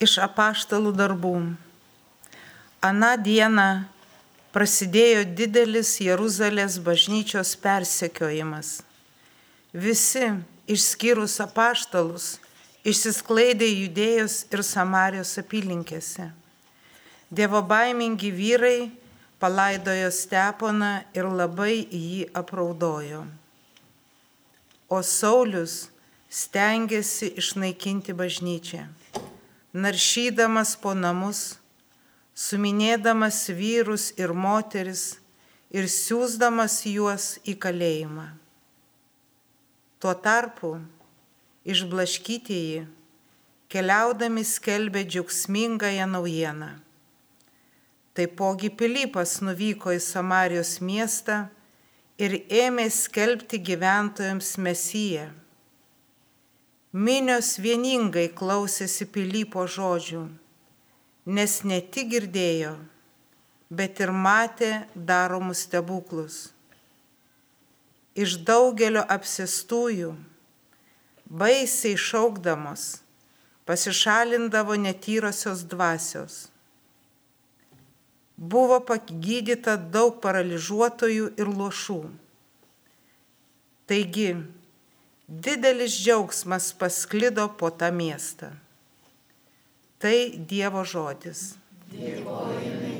iš apaštalų darbų. Aną dieną prasidėjo didelis Jeruzalės bažnyčios persekiojimas. Visi, išskyrus apaštalus, išsisklaidė judėjus ir Samarijos apylinkėse. Dievo baimingi vyrai palaidojo Steponą ir labai jį apraudojo. O Saulis stengiasi išnaikinti bažnyčią naršydamas po namus, suminėdamas vyrus ir moteris ir siūsdamas juos į kalėjimą. Tuo tarpu išblaškytieji keliaudami skelbė džiaugsmingąją naujieną. Taipogi Pilypas nuvyko į Samarijos miestą ir ėmė skelbti gyventojams Mesiją Minios vieningai klausėsi Pilypo žodžių, nes ne tik girdėjo, bet ir matė daromus stebuklus. Iš daugelio apsistųjų, baisiai šaukdamos, pasišalindavo netyrosios dvasios. Buvo pagydyta daug paralyžiuotojų ir lošų. Taigi, didelis džiaugsmas pasklido po tą miestą. Tai Dievo žodis. Dėkojame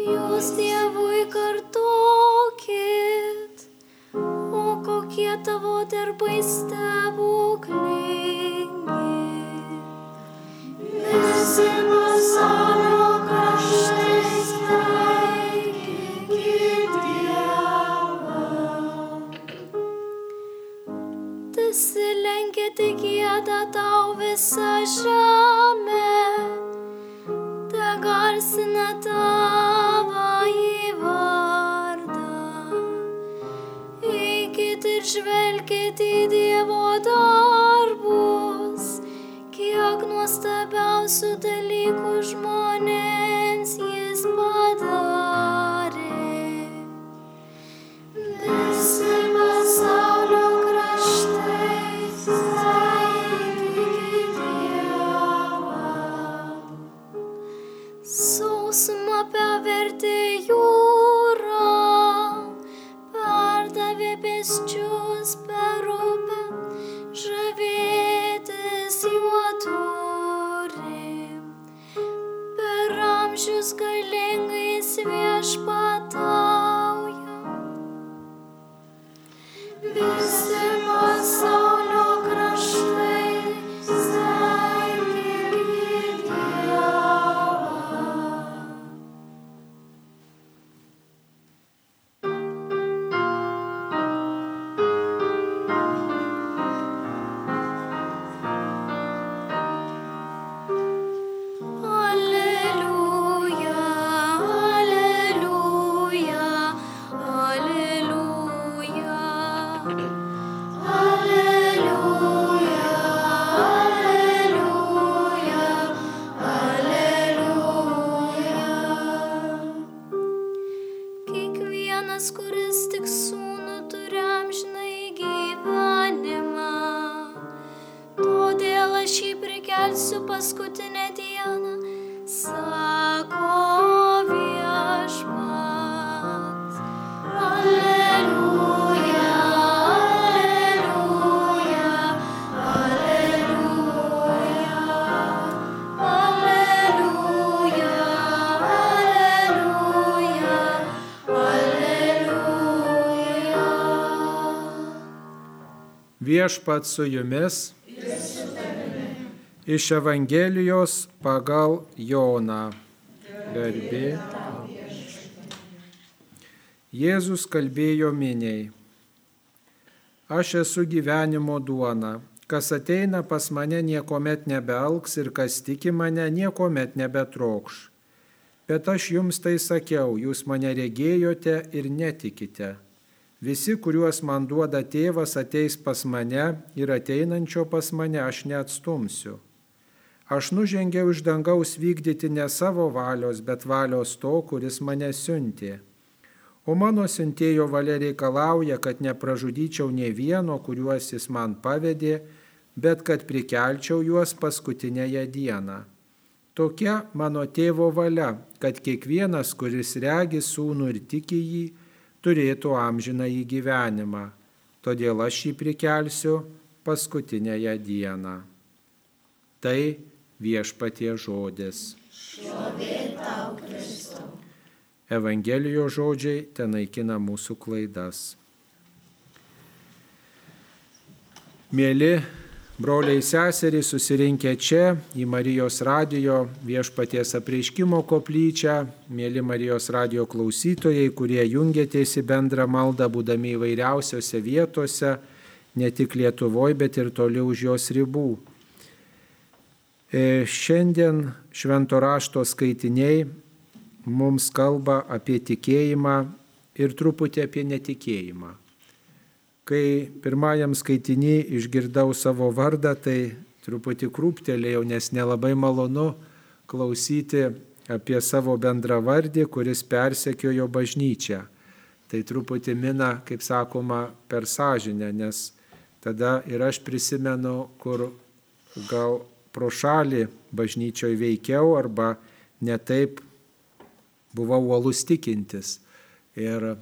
Jūs Dievui kartokit, o kokie tavo darbai stebuklingi. Visi pasaulio kraštai sveikinkit Dievą. Dasilenkite gėdą tau visą žemę, te garsina tavo nuostabiausių dalykų žmonėms Mm-hmm. Viešpat su jumis. Iš Evangelijos pagal Joną. Garbė. Jėzus kalbėjo miniai. Aš esu gyvenimo duona. Kas ateina pas mane niekuomet nebealks ir kas tiki mane niekuomet nebetrokš. Bet aš jums tai sakiau, jūs mane regėjote ir netikite. Visi, kuriuos man duoda tėvas, ateis pas mane ir ateinančio pas mane aš neatstumsiu. Aš nužengiau iš dangaus vykdyti ne savo valios, bet valios to, kuris mane siuntė. O mano siuntėjo valia reikalauja, kad nepražudyčiau ne vieno, kuriuos jis man pavedė, bet kad prikelčiau juos paskutinėje dieną. Tokia mano tėvo valia, kad kiekvienas, kuris regi sūnų ir tiki jį, turėtų amžiną į gyvenimą. Todėl aš jį prikelsiu paskutinėje dieną. Tai viešpatie žodis. Evangelijos žodžiai ten naikina mūsų klaidas. Mėly Broliai seserys susirinkę čia į Marijos radijo viešpaties apreiškimo koplyčią, mėly Marijos radijo klausytojai, kurie jungiatės į bendrą maldą, būdami įvairiausiose vietose, ne tik Lietuvoje, bet ir toliau už jos ribų. E, šiandien švento rašto skaitiniai mums kalba apie tikėjimą ir truputį apie netikėjimą. Kai pirmajam skaitinį išgirdau savo vardą, tai truputį krūptelėjau, nes nelabai malonu klausyti apie savo bendrą vardį, kuris persekiojo bažnyčią. Tai truputį mina, kaip sakoma, per sąžinę, nes tada ir aš prisimenu, kur gal pro šalį bažnyčioje veikiau arba netaip buvau uolus tikintis. Ir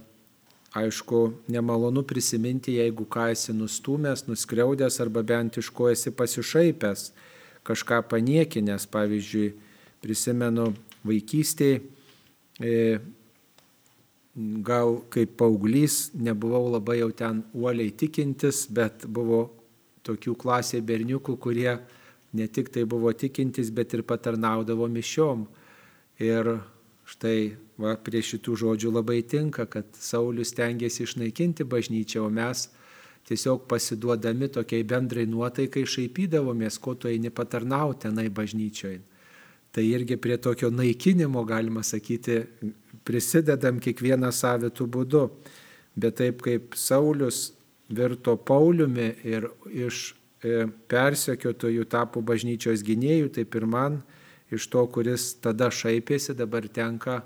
Aišku, nemalonu prisiminti, jeigu ką esi nustumęs, nuskriaudęs arba bent iš ko esi pasišaipęs, kažką paniekinęs. Pavyzdžiui, prisimenu vaikystėje, gal kaip paauglys nebuvau labai jau ten uoliai tikintis, bet buvo tokių klasėje berniukų, kurie ne tik tai buvo tikintis, bet ir patarnaudavo mišiom. Ir štai Va, prie šitų žodžių labai tinka, kad Saulis tengiasi išnaikinti bažnyčią, o mes tiesiog pasiduodami tokiai bendrai nuotaikai šaipydavomės, ko tu eini patarnauti tenai bažnyčioje. Tai irgi prie tokio naikinimo, galima sakyti, prisidedam kiekvieną savitų būdu. Bet taip kaip Saulis virto Pauliumi ir iš e, persekiotojų tapo bažnyčios gynėjų, taip ir man iš to, kuris tada šaipėsi, dabar tenka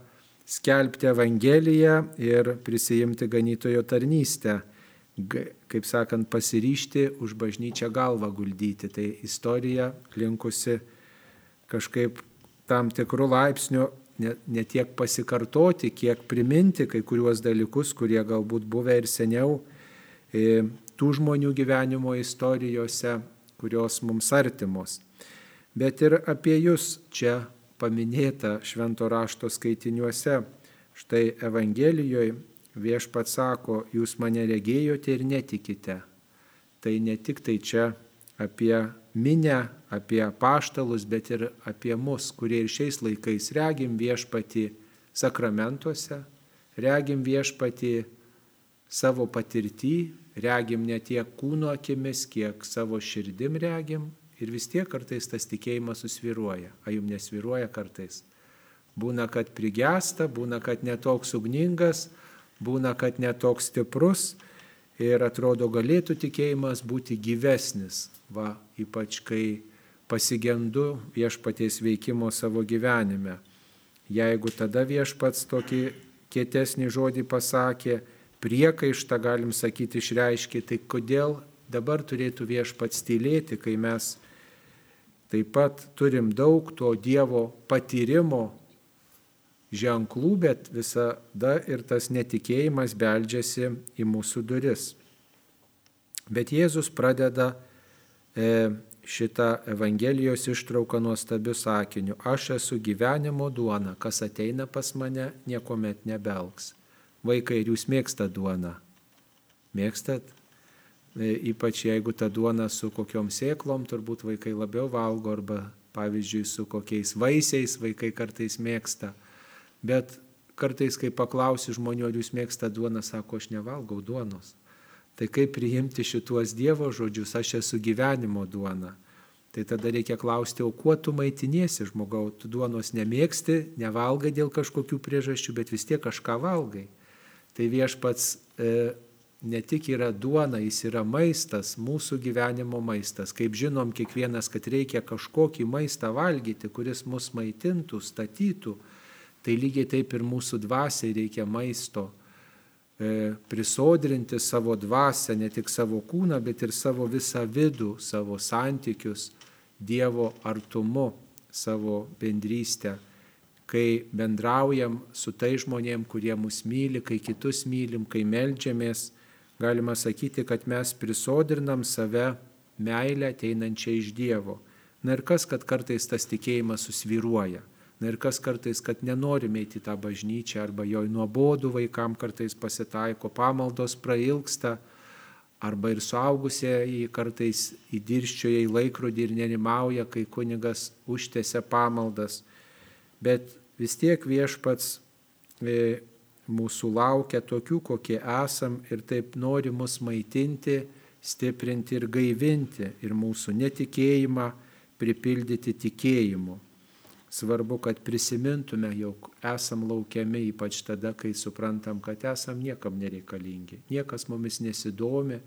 skelbti Evangeliją ir prisijimti ganytojo tarnystę, kaip sakant, pasiryšti už bažnyčią galvą guldyti. Tai istorija linkusi kažkaip tam tikrų laipsnių ne, ne tiek pasikartoti, kiek priminti kai kuriuos dalykus, kurie galbūt buvę ir seniau e, tų žmonių gyvenimo istorijose, kurios mums artimos. Bet ir apie jūs čia paminėta švento rašto skaitiniuose. Štai Evangelijoje viešpat sako, jūs mane regėjote ir netikite. Tai ne tik tai čia apie minę, apie paštalus, bet ir apie mus, kurie ir šiais laikais regim viešpati sakramentuose, regim viešpati savo patirtį, regim ne tiek kūno akimis, kiek savo širdim regim ir vis tiek kartais tas tikėjimas susviruoja. A jums nesviruoja kartais. Būna, kad prigesta, būna, kad netoks ugningas, būna, kad netoks stiprus ir atrodo galėtų tikėjimas būti gyvesnis, va, ypač kai pasigendu viešpaties veikimo savo gyvenime. Jeigu tada viešpats tokį kietesnį žodį pasakė, priekaištą galim sakyti išreiškė, tai kodėl dabar turėtų viešpats tylėti, kai mes Taip pat turim daug to Dievo patyrimo ženklų, bet visada ir tas netikėjimas beeldžiasi į mūsų duris. Bet Jėzus pradeda e, šitą Evangelijos ištrauką nuostabiu sakiniu. Aš esu gyvenimo duona, kas ateina pas mane, niekuomet nebelgs. Vaikai, ir jūs mėgstat duoną? Mėgstat? E, ypač jeigu ta duona su kokiom sėklom, turbūt vaikai labiau valgo, arba pavyzdžiui su kokiais vaisiais vaikai kartais mėgsta. Bet kartais, kai paklausi žmonių, ar jūs mėgsta duoną, sako, aš nevalgau duonos. Tai kaip priimti šituos Dievo žodžius, aš esu gyvenimo duona. Tai tada reikia klausti, o kuo tu maitiniesi, žmogau, tu duonos nemėgsti, nevalgai dėl kažkokių priežasčių, bet vis tiek kažką valgai. Tai viešpats e, ne tik yra duona, jis yra maistas, mūsų gyvenimo maistas. Kaip žinom, kiekvienas, kad reikia kažkokį maistą valgyti, kuris mus maitintų, statytų, tai lygiai taip ir mūsų dvasiai reikia maisto E, prisodrinti savo dvasę, ne tik savo kūną, bet ir savo visą vidų, savo santykius Dievo artumu, savo bendrystę, kai bendraujam su tai žmonėm, kurie mus myli, kai kitus mylim, kai melžiamės, galima sakyti, kad mes prisodrinam save meilę ateinančią iš Dievo. Na ir kas, kad kartais tas tikėjimas susviruoja. Na ir kas kartais, kad nenorime eiti tą bažnyčią arba joj nuobodų vaikam kartais pasitaiko, pamaldos prailgsta, arba ir suaugusieji kartais įdirščioja į laikrodį ir nerimauja, kai kunigas užtėse pamaldas. Bet vis tiek viešpats e, mūsų laukia tokių, kokie esam ir taip nori mus maitinti, stiprinti ir gaivinti ir mūsų netikėjimą pripildyti tikėjimu. Svarbu, kad prisimintume, jog esam laukiami ypač tada, kai suprantam, kad esam niekam nereikalingi. Niekas mumis nesidomi,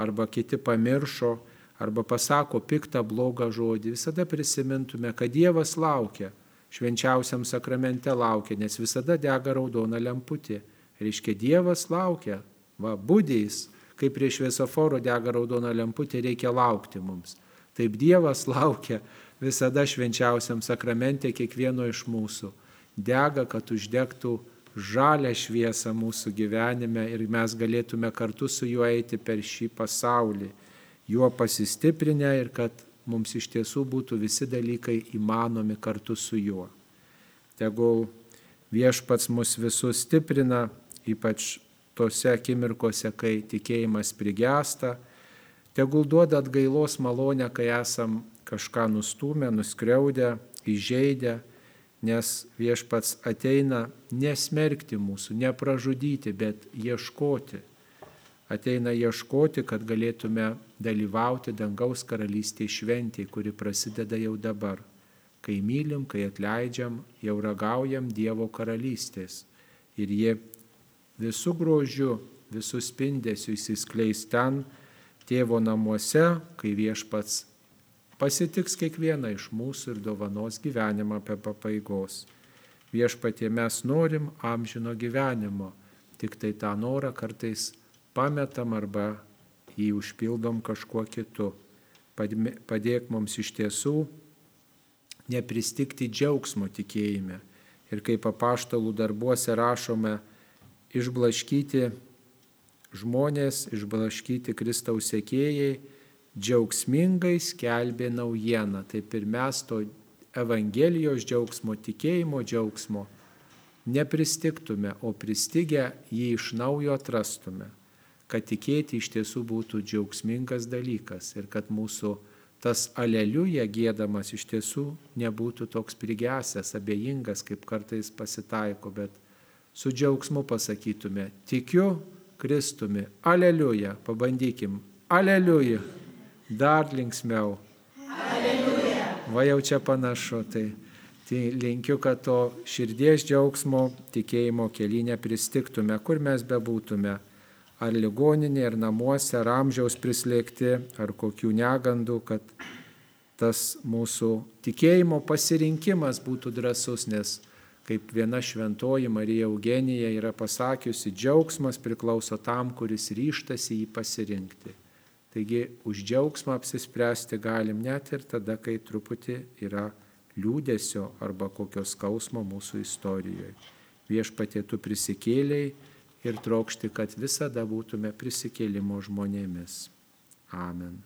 arba kiti pamiršo, arba pasako piktą blogą žodį. Visada prisimintume, kad Dievas laukia, švenčiausiam sakramente laukia, nes visada dega raudona lemputė. Reiškia, Dievas laukia, va, būdės, kai prie šviesoforo dega raudona lemputė, reikia laukti mums. Taip Dievas laukia visada švenčiausiam sakramente kiekvieno iš mūsų dega, kad uždegtų žalę šviesą mūsų gyvenime ir mes galėtume kartu su juo eiti per šį pasaulį, juo pasistiprinę ir kad mums iš tiesų būtų visi dalykai įmanomi kartu su juo. Tegul viešpats mus visus stiprina, ypač tose akimirkose, kai tikėjimas prigesta, tegul duoda atgailos malonę, kai esam kažką nustumę, nuskriaudę, įžeidę, nes viešpats ateina nesmerkti mūsų, nepražudyti, bet ieškoti. Ateina ieškoti, kad galėtume dalyvauti dangaus karalystėje šventėje, kuri prasideda jau dabar. Kai mylim, kai atleidžiam, jau ragaujam Dievo karalystės. Ir jie visų grožių, visų spindesių įsiskleis ten, tėvo namuose, kai viešpats pasitiks kiekvieną iš mūsų ir dovanos gyvenimą apie pabaigos. Viešpatie mes norim amžino gyvenimo, tik tai tą norą kartais pametam arba jį užpildom kažkuo kitu. Padėk mums iš tiesų nepristikti džiaugsmo tikėjime. Ir kaip apaštalų darbuose rašome, išblaškyti žmonės, išblaškyti Kristaus sėkėjai, džiaugsmingai skelbė naujieną. Taip ir mes to Evangelijos džiaugsmo, tikėjimo džiaugsmo nepristiktume, o pristigę jį iš naujo atrastume, kad tikėti iš tiesų būtų džiaugsmingas dalykas ir kad mūsų tas aleliuja gėdamas iš tiesų nebūtų toks prigesęs, abejingas, kaip kartais pasitaiko, bet su džiaugsmu pasakytume, tikiu Kristumi, aleliuja, pabandykim, aleliuja dar linksmiau. Alleluja. Va jau čia panašu, tai, tai linkiu, kad to širdies džiaugsmo tikėjimo kelyje pristiktume, kur mes bebūtume. Ar ligoninė, ar namuose, ar amžiaus prislėgti, ar kokių negandų, kad tas mūsų tikėjimo pasirinkimas būtų drasus, nes kaip viena šventoji Marija Eugenija yra pasakiusi, džiaugsmas priklauso tam, kuris ryštasi jį pasirinkti. Taigi už džiaugsmą apsispręsti galim net ir tada, kai truputį yra liūdėsio arba kokio skausmo mūsų istorijoje. Viešpatie tu prisikėliai ir trokšti, kad visada būtume prisikėlimo žmonėmis. Amen.